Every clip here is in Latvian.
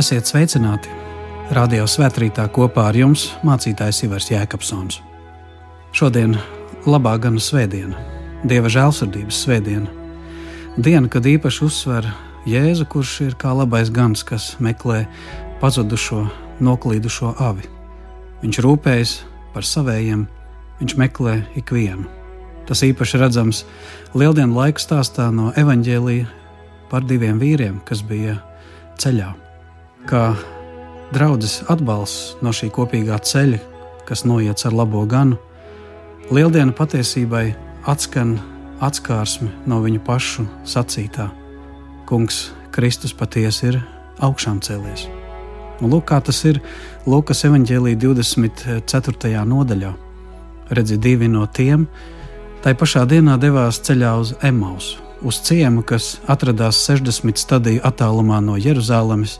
Esiet sveicināti! Radio svētkrītā kopā ar jums mācītājs Ivars Jēkabsons. Šodien labā gana svētdiena, Dieva žēlsirdības svētdiena. Diena, kad īpaši uzsver Jēzu, kurš ir kā labais gans, kas meklē pazudušo, noklīdušo avi. Viņš rūpējas par savējiem, viņš meklē ikvienu. Tas īpaši redzams Lieldienu laika stāstā no evaņģēlīja par diviem vīriem, kas bija ceļā kā draudzes atbalsts no šī kopīgā ceļa, kas noiet ar labo ganu, lieldiena patiesībai atskan atskārsme no viņu pašu sacītā. Kungs Kristus patiesi ir augšām cēlies. Un lūk, kā tas ir Lūkas evanģēlī 24. nodaļā. Redzi, divi no tiem tai pašā dienā devās ceļā uz Emausu, uz ciemu, kas atradās 60 stadiju attālumā no Jeruzalemes,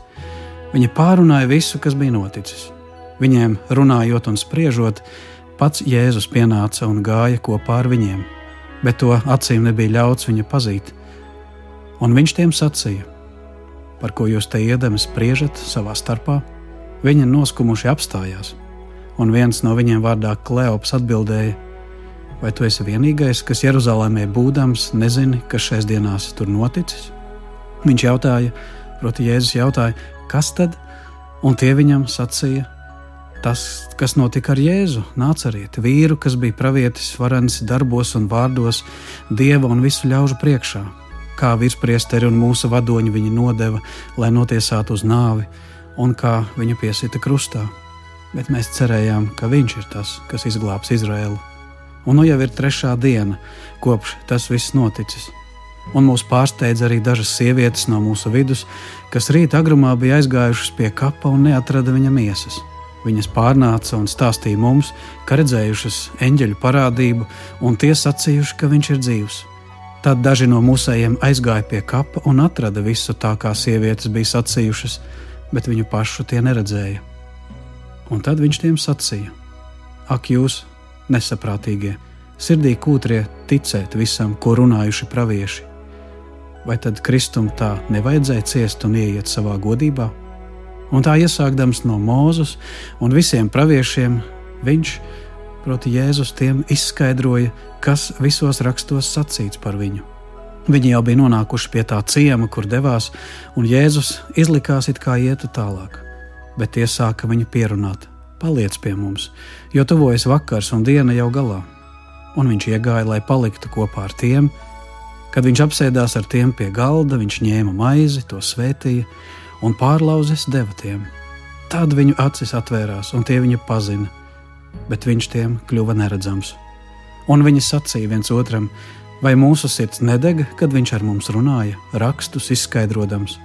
Viņa pārunāja visu, kas bija noticis. Viņiem runājot un spriežot, pats Jēzus pienāca un gāja kopā ar viņiem, bet to acīm nebija ļauts viņa pazīt. Un viņš tiem sacīja: Par ko jūs te iedami spriežat savā starpā? Viņi noskumuši apstājās, un viens no viņiem vārdā Kleops atbildēja: Vai tu esi vienīgais, kas Jeruzalemē būdams, nezini, kas šais dienās tur noticis? Viņš jautāja, proti, Jēzus jautāja, kas tad? Un tie viņam sacīja, tas, kas notika ar Jēzu, nācarieti, vīru, kas bija pravietis, varens darbos un vārdos, dieva un visu ļaužu priekšā. Kā virspriesteri un mūsu vadoņi viņu nodeva, lai notiesātu uz nāvi, un kā viņu piesita krustā. Bet mēs cerējām, ka viņš ir tas, kas izglābs Izraēlu. Un nu jau ir trešā diena, kopš tas viss noticis un mūs pārsteidza arī dažas sievietes no mūsu vidus, kas rīta agrumā bija aizgājušas pie kapa un neatrada viņa miesas. Viņas pārnāca un stāstīja mums, ka redzējušas eņģeļu parādību, un tie sacījuši, ka viņš ir dzīvs. Tad daži no mūsējiem aizgāja pie kapa un atrada visu tā, kā sievietes bija sacījušas, bet viņu pašu tie neredzēja. Un tad viņš tiem sacīja: Ak, jūs nesaprātīgie, sirdī kūtrie ticēt visam, ko runājuši pravieši! Vai tad Kristum tā nevajadzēja ciest un ieiet savā godībā? Un tā iesākdams no Mūzes un visiem praviešiem, viņš, proti, Jēzus tiem izskaidroja, kas visos rakstos sacīts par viņu. Viņi jau bija nonākuši pie tā ciema, kur devās, un Jēzus izlikās it kā ietu tālāk, bet tie sāka viņu pierunāt: Paliec pie mums, jo tuvojas vakars un diena jau galā. Un viņš iegāja, lai paliktu kopā ar tiem, Kad viņš apsēdās ar tiem pie galda, viņš ņēma maizi, to svētīja un pārlauzes deva tiem. Tad viņu acis atvērās, un tie viņu pazina, bet viņš tiem kļuva neredzams. Un viņi sacīja viens otram, vai mūsu sirds nedega, kad viņš ar mums runāja, rakstus izskaidrojams.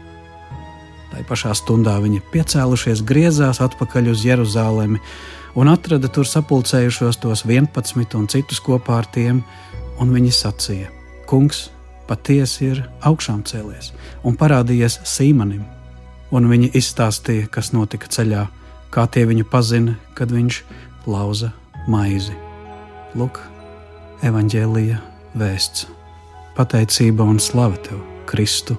Tā pašā stundā viņi piecēlušies, griezās atpakaļ uz Jeruzalemi un atrada tur sapulcējušos tos 11 un citus kopā ar tiem, un viņi sacīja: Kungs, patiesi ir augšām cēlies un parādījies Sīmanim. Un viņi izstāstīja, kas notika ceļā, kā tie viņu pazina, kad viņš lauza maizi. Lūk, evanģēlīja vēsts, pateicība un slava tev, Kristu.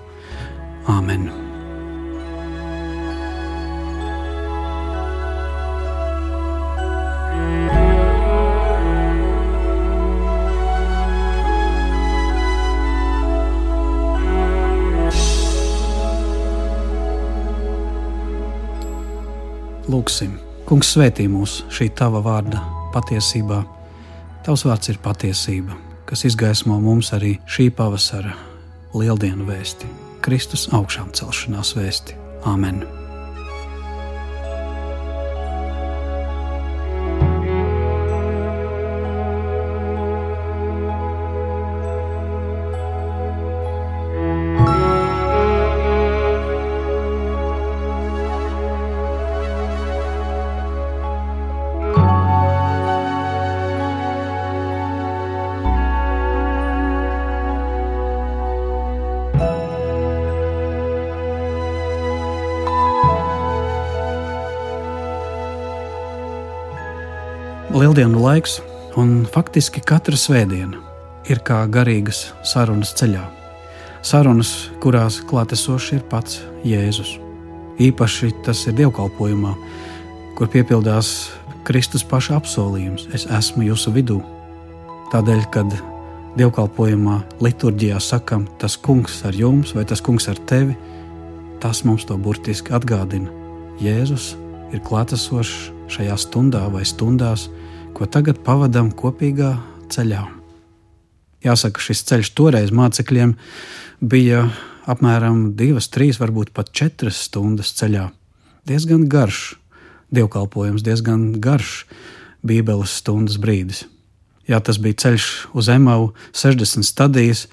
Āmen! Lūksim, Kungs, svētī mūs šī tava vārda patiesībā. Tavs vārds ir patiesība, kas izgaismo mums arī šī pavasara lieldienu vēsti, Kristus augšām celšanās vēsti. Āmen! Lieldienu laiks, un faktiski katra svētdiena ir kā garīgas sarunas ceļā. Sarunas, kurās klātesošs ir pats Jēzus. Īpaši tas ir dievkalpojumā, kur piepildās Kristus paša apsolījums: Es esmu jūsu vidū. Tādēļ, kad dievkalpojumā, liturģijā sakam, tas kungs ar jums vai tas kungs ar tevi, tas mums to burtiski atgādina. Jēzus ir klātesošs šajā stundā vai stundās, ko tagad pavadām kopīgā ceļā. Jāsaka, šis ceļš toreiz mācekļiem bija apmēram divas, trīs, varbūt pat četras stundas ceļā. Diezgan garš dievkalpojums, diezgan garš Bībeles stundas brīdis. Jā, tas bija ceļš uz Emau, 60 stadijas,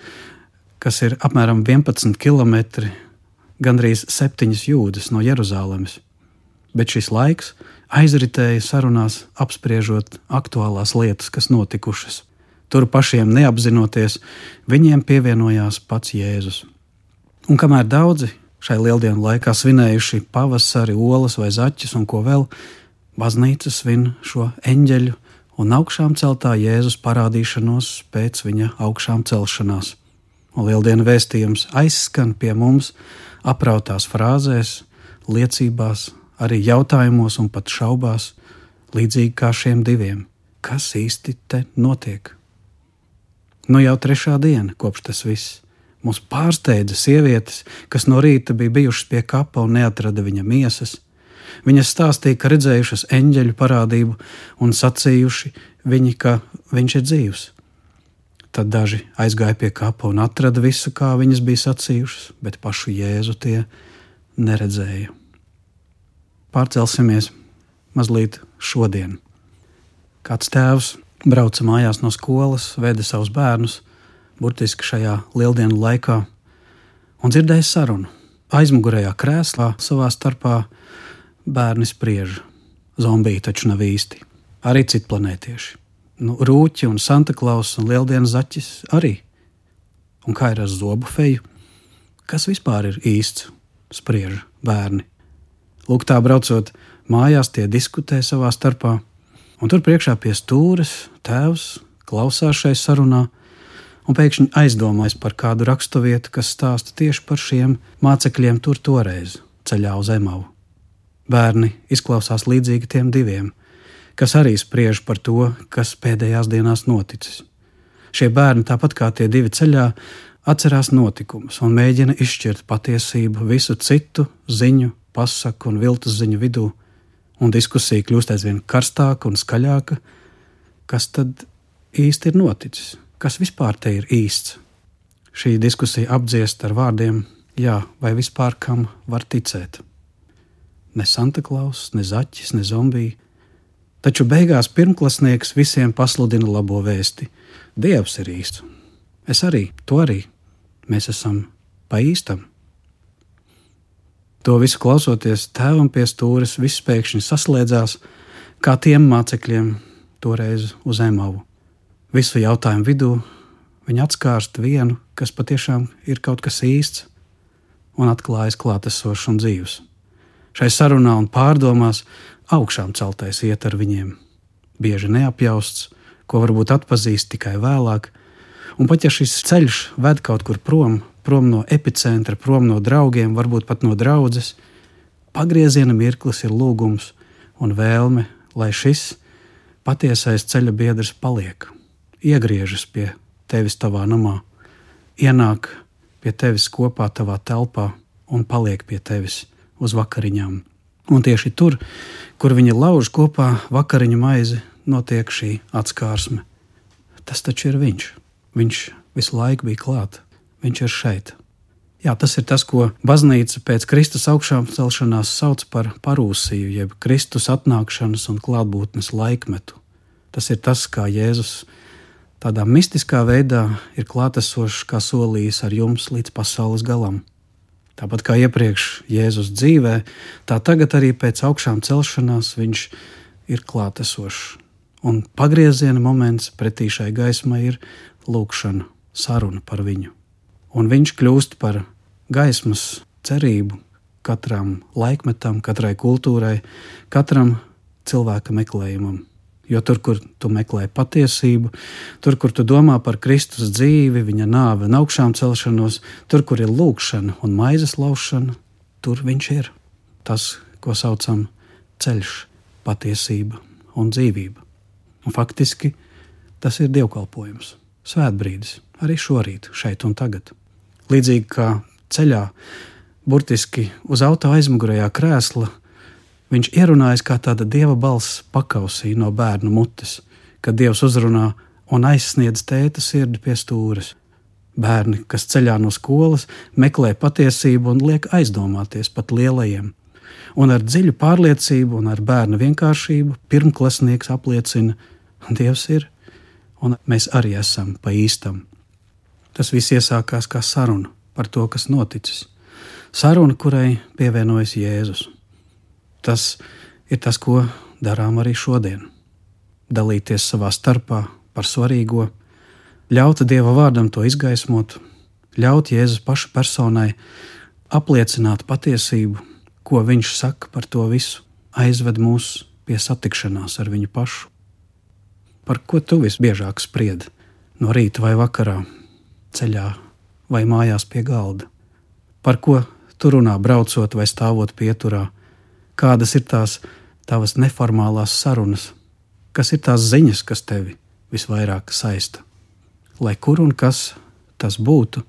kas ir apmēram 11 km, gandrīz 7 jūdzes no Jeruzalemes. Bet šis laiks aizritēja sarunās, apspriežot aktuālās lietas, kas notikušas. Tur pašiem neapzinoties, viņiem pievienojās pats Jēzus. Un kamēr daudzi šai lieldienu laikā svinējuši pavasari, olas vai zaķus un ko vēl, baznīca svin šo eņģeļu un augšām celtā Jēzus parādīšanos pēc viņa augšām celšanās. Un lieldienu vēstījums aizskan pie mums aprautās frāzēs, liecībās, arī jautājumos un pat šaubās, līdzīgi kā šiem diviem. Kas īsti te notiek? Nu jau trešā diena kopš tas viss. Mūs pārsteidza sievietes, kas no rīta bija bijušas pie kapa un neatrada viņa miesas. Viņas stāstīja, ka redzējušas eņģeļu parādību un sacījuši viņi, ka viņš ir dzīvs. Tad daži aizgāja pie kapa un atrada visu, kā viņas bija sacījušas, bet pašu jēzu tie neredzēja. Pārcelsimies mazliet šodien. Kāds tēvs brauca mājās no skolas, veda savus bērnus, burtiski šajā lieldienu laikā, un dzirdēju sarunu. Aizmugurējā krēslā savā starpā bērni spriež. Zombiji taču nav īsti. Arī citplanētieši. Nu, rūķi un Santa Klausa un Lieldienas zaķis arī. Un kā ir ar zobu feju? Kas vispār ir īsts? Spriež bērni. Lūk, tā braucot mājās, tie diskutē savā starpā. Un tur priekšā pie stūres tēvs klausās šai sarunai un pēkšņi aizdomājas par kādu raksturvietu, kas stāsta tieši par šiem mācekļiem tur toreiz, ceļā uz Emavu. Bērni izklausās līdzīgi tiem diviem, kas arī spriež par to, kas pēdējās dienās noticis. Šie bērni, tāpat kā tie divi ceļā, atcerās notikumus un mēģina izšķirt patiesību visu citu ziņu, pasaku un viltus ziņu vidū, un diskusija kļūst aizvien karstāka un skaļāka. Kas tad īsti ir noticis? kas vispār te ir īsts. Šī diskusija apdziest ar vārdiem, jā, vai vispār kam var ticēt. Ne Santa Klaus, ne zaķis, ne zombija. Taču beigās pirmklasnieks visiem pasludina labo vēsti. Dievs ir īsts. Es arī, to arī. Mēs esam pa īstam. To visu klausoties, tēvam pie stūres viss pēkšņi saslēdzās, kā tiem mācekļiem toreiz uz Emavu visu jautājumu vidū viņa atskārst vienu, kas patiešām ir kaut kas īsts un atklājas klātesošs un dzīves. Šai sarunā un pārdomās augšām celtais iet ar viņiem. Bieži neapjausts, ko varbūt atpazīst tikai vēlāk, un pat ja šis ceļš ved kaut kur prom, prom no epicentra, prom no draugiem, varbūt pat no draudzes, pagrieziena mirklis ir lūgums un vēlme, lai šis patiesais ceļa biedrs paliek iegriežas pie tevis tavā namā, ienāk pie tevis kopā tavā telpā un paliek pie tevis uz vakariņām. Un tieši tur, kur viņi lauž kopā vakariņu maizi, notiek šī atskārsme. Tas taču ir viņš. Viņš visu laiku bija klāt, viņš ir šeit. Jā, tas ir tas, ko baznīca pēc Kristus augšām celšanās sauc par parūsiju, jeb Kristus atnākšanas un klātbūtnes laikmetu. Tas ir tas, kā Jēzus tādā mistiskā veidā ir klātesošs, kā solījis ar jums līdz pasaules galam. Tāpat kā iepriekš Jēzus dzīvē, tā tagad arī pēc augšām celšanās viņš ir klātesošs. Un pagrieziena moments pretī šai gaismai ir lūkšana, saruna par viņu. Un viņš kļūst par gaismas cerību katram laikmetam, katrai kultūrai, katram cilvēka meklējumam. Jo tur, kur tu meklē patiesību, tur, kur tu domā par Kristus dzīvi, viņa nāvi un augšām celšanos, tur, kur ir lūkšana un maizes laušana, tur viņš ir. tas, ko saucam ceļš, patiesība un dzīvība. Un faktiski tas ir dievkalpojums, svētbrīdis, arī šorīt, šeit un tagad. Līdzīgi kā ceļā, burtiski uz auto aizmugurējā krēsla, viņš ierunājas kā tāda dieva balss pakausī no bērna mutes, kad dievs uzrunā un aizsniedz tēta sirdi pie stūres. Bērni, kas ceļā no skolas, meklē patiesību un liek aizdomāties pat lielajiem. Un ar dziļu pārliecību un ar bērnu vienkāršību pirmklasnieks apliecina, ka Dievs ir, un mēs arī esam pa īstam. Tas viss iesākās kā saruna par to, kas noticis. Saruna, kurai pievienojas Jēzus. Tas ir tas, ko darām arī šodien. Dalīties savā starpā par svarīgo, ļaut Dieva vārdam to izgaismot, ļaut Jēzus paša personai apliecināt patiesību, ko viņš saka par to visu, aizved mūs pie satikšanās ar viņu pašu. Par ko tu visbiežāk spriedi no rīta vai vakarā, ceļā vai mājās pie galda? Par ko tu runā braucot vai stāvot pieturā? Kādas ir tās tavas neformālās sarunas? Kas ir tās ziņas, kas tevi visvairāk saista? lai kur un kas tas būtu.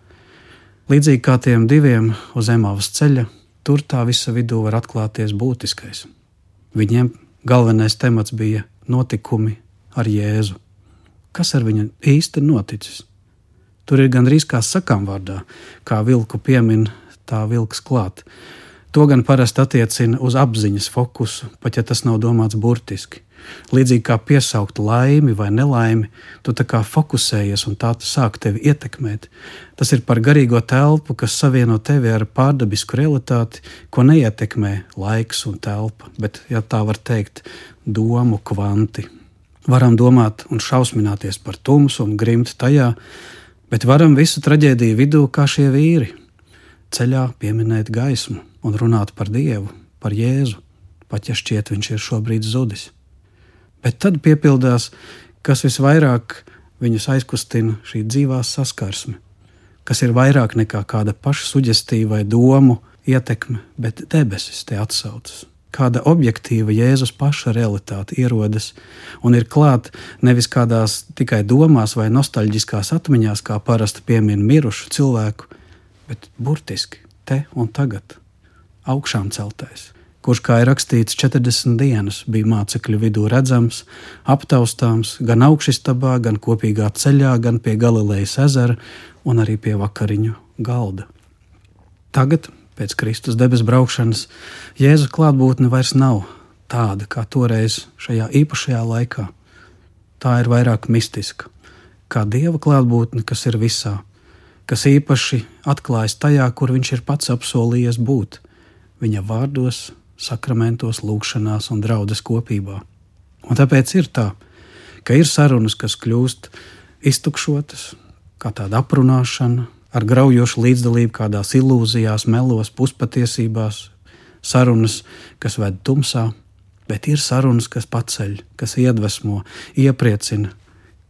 Līdzīgi kā tiem diviem uz Emāvas ceļa, tur tā visa vidū var atklāties būtiskais. Viņiem galvenais temats bija notikumi ar Jēzu. Kas ar viņu īsti noticis? Tur ir gandrīz kā sakām vārdā, kā vilku piemin, tā vilks klāt. To gan parasti attiecina uz apziņas fokusu, pat ja tas nav domāts burtiski. Līdzīgi kā piesaukt laimi vai nelaimi, tu tā kā fokusējies un tā sāk tevi ietekmēt. Tas ir par garīgo telpu, kas savieno tevi ar pārdabisku realitāti, ko neietekmē laiks un telpa, bet, ja tā var teikt, domu kvanti. Varam domāt un šausmināties par tumsu un grimt tajā, bet varam visu traģēdiju vidū kā šie vīri ceļā pieminēt gaismu un runāt par Dievu, par Jēzu, pat ja šķiet viņš ir šobrīd zudis. Bet tad piepildās, kas visvairāk viņus aizkustina šī dzīvā saskarsme, kas ir vairāk nekā kāda paša suģestīva vai domu ietekme, bet debesis te atsaucas. Kāda objektīva Jēzus paša realitāte ierodas un ir klāta nevis kādās tikai domās vai nostalģiskās atmiņās, kā parasti piemin mirušu cilvēku, bet burtiski te un tagad, augšām celtais kurš, kā ir rakstīts, 40 dienas bija mācekļu vidū redzams, aptaustāms gan augšstabā, gan kopīgā ceļā, gan pie Galilejas ezera un arī pie vakariņu galda. Tagad, pēc Kristus debesu braukšanas, Jēzus klātbūtne vairs nav tāda kā toreiz šajā īpašajā laikā. Tā ir vairāk mistiska, kā Dieva klātbūtne, kas ir visā, kas īpaši atklājas tajā, kur Viņš ir pats apsolījies būt, Viņa vārdos, sakramentos, lūgšanās un draudzes kopībā. Un tāpēc ir tā, ka ir sarunas, kas kļūst iztukšotas, kā tāda aprunāšana, ar graujošu līdzdalību kādās ilūzijās, melos, puspatiesībās, sarunas, kas ved tumsā, bet ir sarunas, kas paceļ, kas iedvesmo, iepriecina,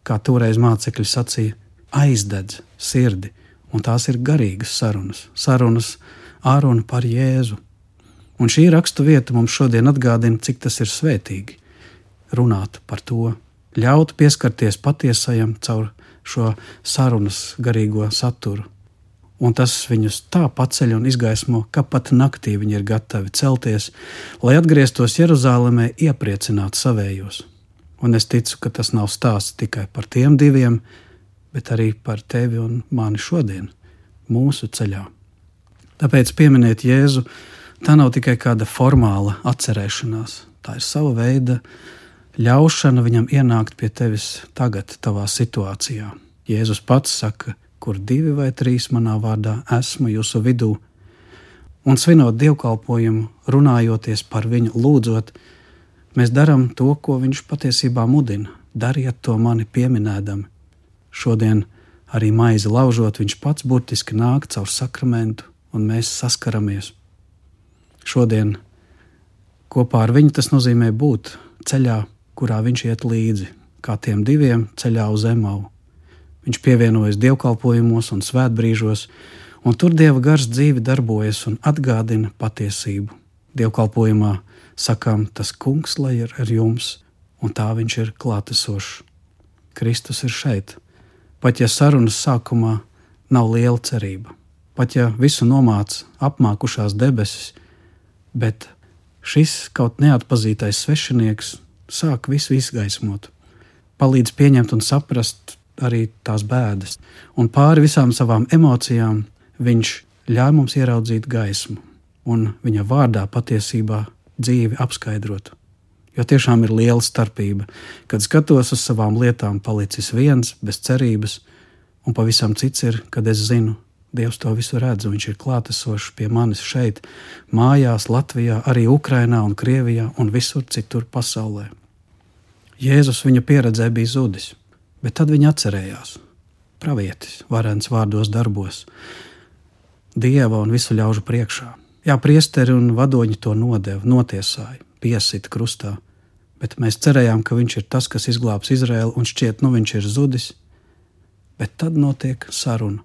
kā toreiz mācekļi sacīja, aizdedz sirdi, un tās ir garīgas sarunas, sarunas ar un par Jēzu, Un šī rakstu vieta mums šodien atgādina, cik tas ir svētīgi runāt par to, ļaut pieskarties patiesajam caur šo sarunas garīgo saturu. Un tas viņus tā paceļ un izgaismo, ka pat naktī viņi ir gatavi celties, lai atgrieztos Jeruzalemē, iepriecināt savējos. Un es ticu, ka tas nav stāsts tikai par tiem diviem, bet arī par tevi un mani šodien, mūsu ceļā. Tāpēc pieminiet Jēzu Tā nav tikai kāda formāla atcerēšanās, tā ir sava veida ļaušana viņam ienākt pie tevis tagad, tavā situācijā. Jēzus pats saka, kur divi vai trīs manā vārdā esmu jūsu vidū, un svinot dievkalpojumu, runājoties par viņu, lūdzot, mēs darām to, ko viņš patiesībā mudina. Dariet to mani pieminēdami. Šodien arī maizi laužot, viņš pats burtiski nāk caur sakramentu, un mēs saskaramies šodien kopā ar viņu tas nozīmē būt ceļā, kurā viņš iet līdzi, kā tiem diviem ceļā uz Emavu. Viņš pievienojas dievkalpojumos un svētbrīžos, un tur dieva gars dzīvi darbojas un atgādina patiesību. dievkalpojumā sakām, tas kungs lai ir ar jums, un tā viņš ir klātesošs. Kristus ir šeit. Pat ja sarunas sākumā nav liela cerība, pat ja visu nomāca apmākušās debesis, bet šis kaut neatpazītais svešinieks sāk visu izgaismot, palīdz pieņemt un saprast arī tās bēdas, un pāri visām savām emocijām viņš ļauj mums ieraudzīt gaismu un viņa vārdā patiesībā dzīvi apskaidrot. Jo tiešām ir liela starpība, kad skatos uz savām lietām, palicis viens, bez cerības, un pavisam cits ir, kad es zinu, Dievs to visu redz, un Viņš ir klātesošs pie manis šeit, mājās, Latvijā, arī Ukrajinā, un Krievijā un visur citur pasaulē. Jēzus viņa pieredzē bija zudis, bet tad viņa atcerējās. Pravietis, varens vārdos darbos, Dieva un visu ļaužu priekšā. Jā, priesteri un vadoņi to nodeva, notiesāja, piesita krustā, bet mēs cerējām, ka viņš ir tas, kas izglābs Izraēlu, un šķiet, nu viņš ir zudis. Bet tad notiek saruna.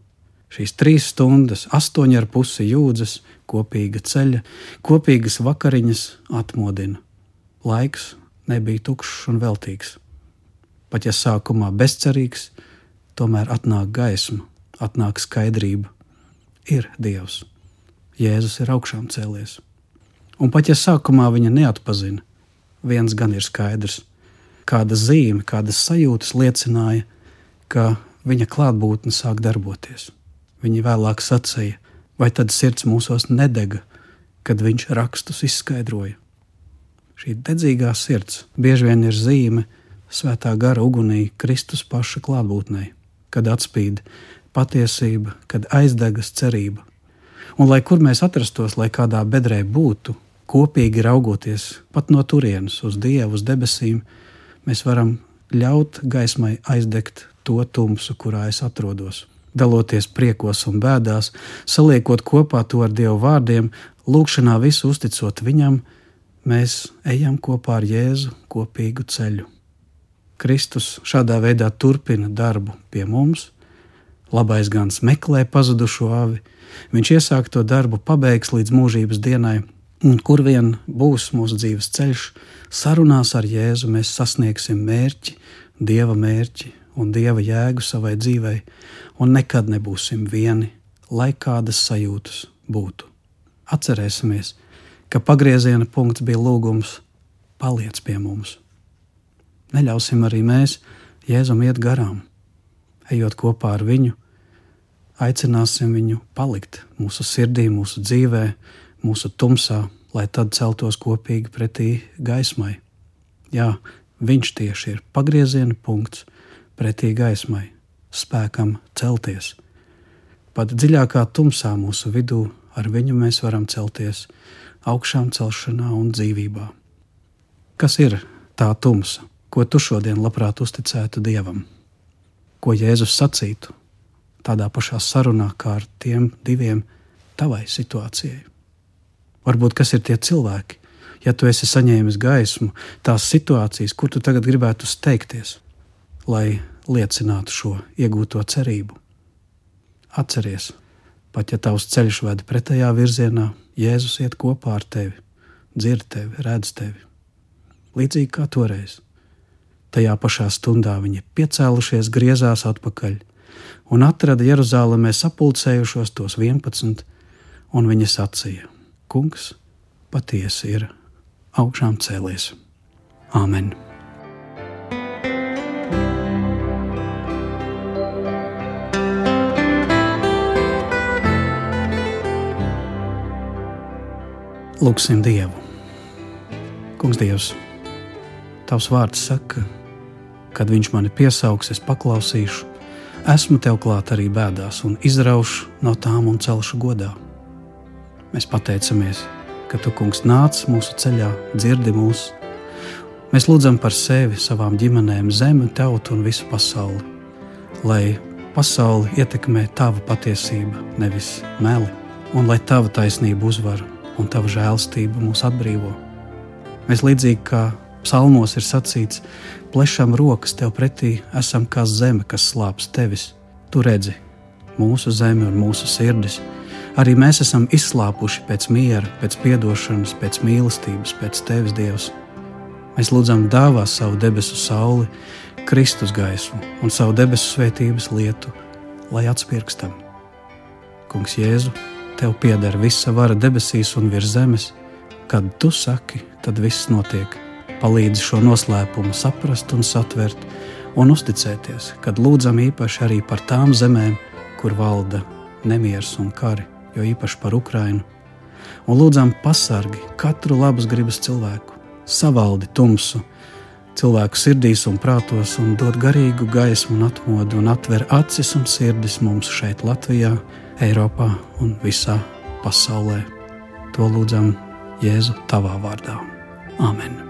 Šīs trīs stundas, astoņi ar pusi jūdzes, kopīga ceļa, kopīgas vakariņas atmodina. Laiks nebija tukšs un veltīgs. Pat ja sākumā bezcerīgs, tomēr atnāk gaisma, atnāk skaidrība. Ir Dievs, Jēzus ir augšām cēlies. Un pat ja sākumā viņa neatpazina, viens gan ir skaidrs. Kāda zīme, kādas sajūtas liecināja, ka viņa klātbūtne sāk darboties. Viņa vēlāk sacīja, vai tad sirds mūsos nedega, kad viņš rakstus izskaidroja. Šī dedzīgā sirds bieži vien ir zīme svētā gara ugunī Kristus paša klātbūtnē, kad atspīd patiesība, kad aizdegas cerība. Un lai kur mēs atrastos, lai kādā bedrē būtu, kopīgi raugoties pat no turienes uz Dievu, uz debesīm, mēs varam ļaut gaismai aizdegt to tumsu, kurā es atrodos. Daloties priekos un bēdās, saliekot kopā to ar Dieva vārdiem, lūkšanā visu uzticot Viņam, mēs ejam kopā ar Jēzu kopīgu ceļu. Kristus šādā veidā turpina darbu pie mums. Labais gans meklē pazudušo avi, viņš iesāk to darbu, pabeigs līdz mūžības dienai, Un kur vien būs mūsu dzīves ceļš, sarunās ar Jēzu mēs sasniegsim mērķi, Dieva mērķi un Dieva jēgu savai dzīvei, un nekad nebūsim vieni, lai kādas sajūtas būtu. Atcerēsimies, ka pagrieziena punkts bija lūgums: paliec pie mums. Neļausim arī mēs Jēzum iet garām, ejot kopā ar viņu, aicināsim viņu palikt mūsu sirdī, mūsu dzīvēm mūsu tumsā, lai tad celtos kopīgi pretī gaismai. Jā, viņš tieši ir pagrieziena punkts pretī gaismai, spēkam celties. Pat dziļākā tumsā mūsu vidū ar viņu mēs varam celties augšām celšanā un dzīvībā. Kas ir tā tumsa, ko tu šodien labprāt uzticētu Dievam? Ko Jēzus sacītu tādā pašā sarunā kā ar tiem diviem tavai situācijai? Varbūt kas ir tie cilvēki, ja tu esi saņēmis gaismu, tās situācijas, kur tu tagad gribētu steigties, lai liecinātu šo iegūto cerību. Atceries, pat ja tavs ceļš ved pretējā virzienā, Jēzus iet kopā ar tevi, dzird tevi, redz tevi. Līdzīgi kā toreiz. Tajā pašā stundā viņi piecēlušies, griezās atpakaļ un atrada Jeruzalemē sapulcējušos tos 11, un viņi sacīja: Kungs patiesi ir augšām cēlies. Āmen! Lūksim Dievu. Kungs, Dievs, Tavs vārds saka, kad Viņš mani piesaugs, es paklausīšu, esmu Tev klāt arī bēdās un izraušu no tām un celšu godā. Mēs pateicamies, ka Tu, Kungs, nāc mūsu ceļā, dzirdi mūs. Mēs lūdzam par sevi, savām ģimenēm, zemi, tautu un visu pasauli. Lai pasauli ietekmē Tava patiesība, nevis meli, un lai Tava taisnība uzvar un Tava žēlstība mūs atbrīvo. Mēs līdzīgi kā psalmos ir sacīts, plešam rokas Tev pretī, esam kā zeme, kas slāpst Tevis. Tu redzi mūsu zemi un mūsu sirdis Arī mēs esam izslāpuši pēc miera, pēc atdošanas, pēc mīlestības, pēc tevis, Dievs. Mēs lūdzam, dāvā savu debesu sauli, Kristus gaismu un savu debesu svētības lietu, lai atspirkstam. Kungs, Jēzu, tev pieder visa vara debesīs un virs zemes. Kad tu saki, tad viss notiek. Palīdzi šo noslēpumu saprast un satvert, un uzticēties, kad lūdzam īpaši arī par tām zemēm, kur valda nemieris un kari, jo īpaši par Ukrajinu. Un lūdzam pasargi katru labas gribas cilvēku, savaldi tumsu, cilvēku sirdīs un prātos, un dod garīgu gaismu un atmodu, un atver acis un sirdis mums šeit, Latvijā, Eiropā un visā pasaulē. To lūdzam Jēzu tavā vārdā. Āmen!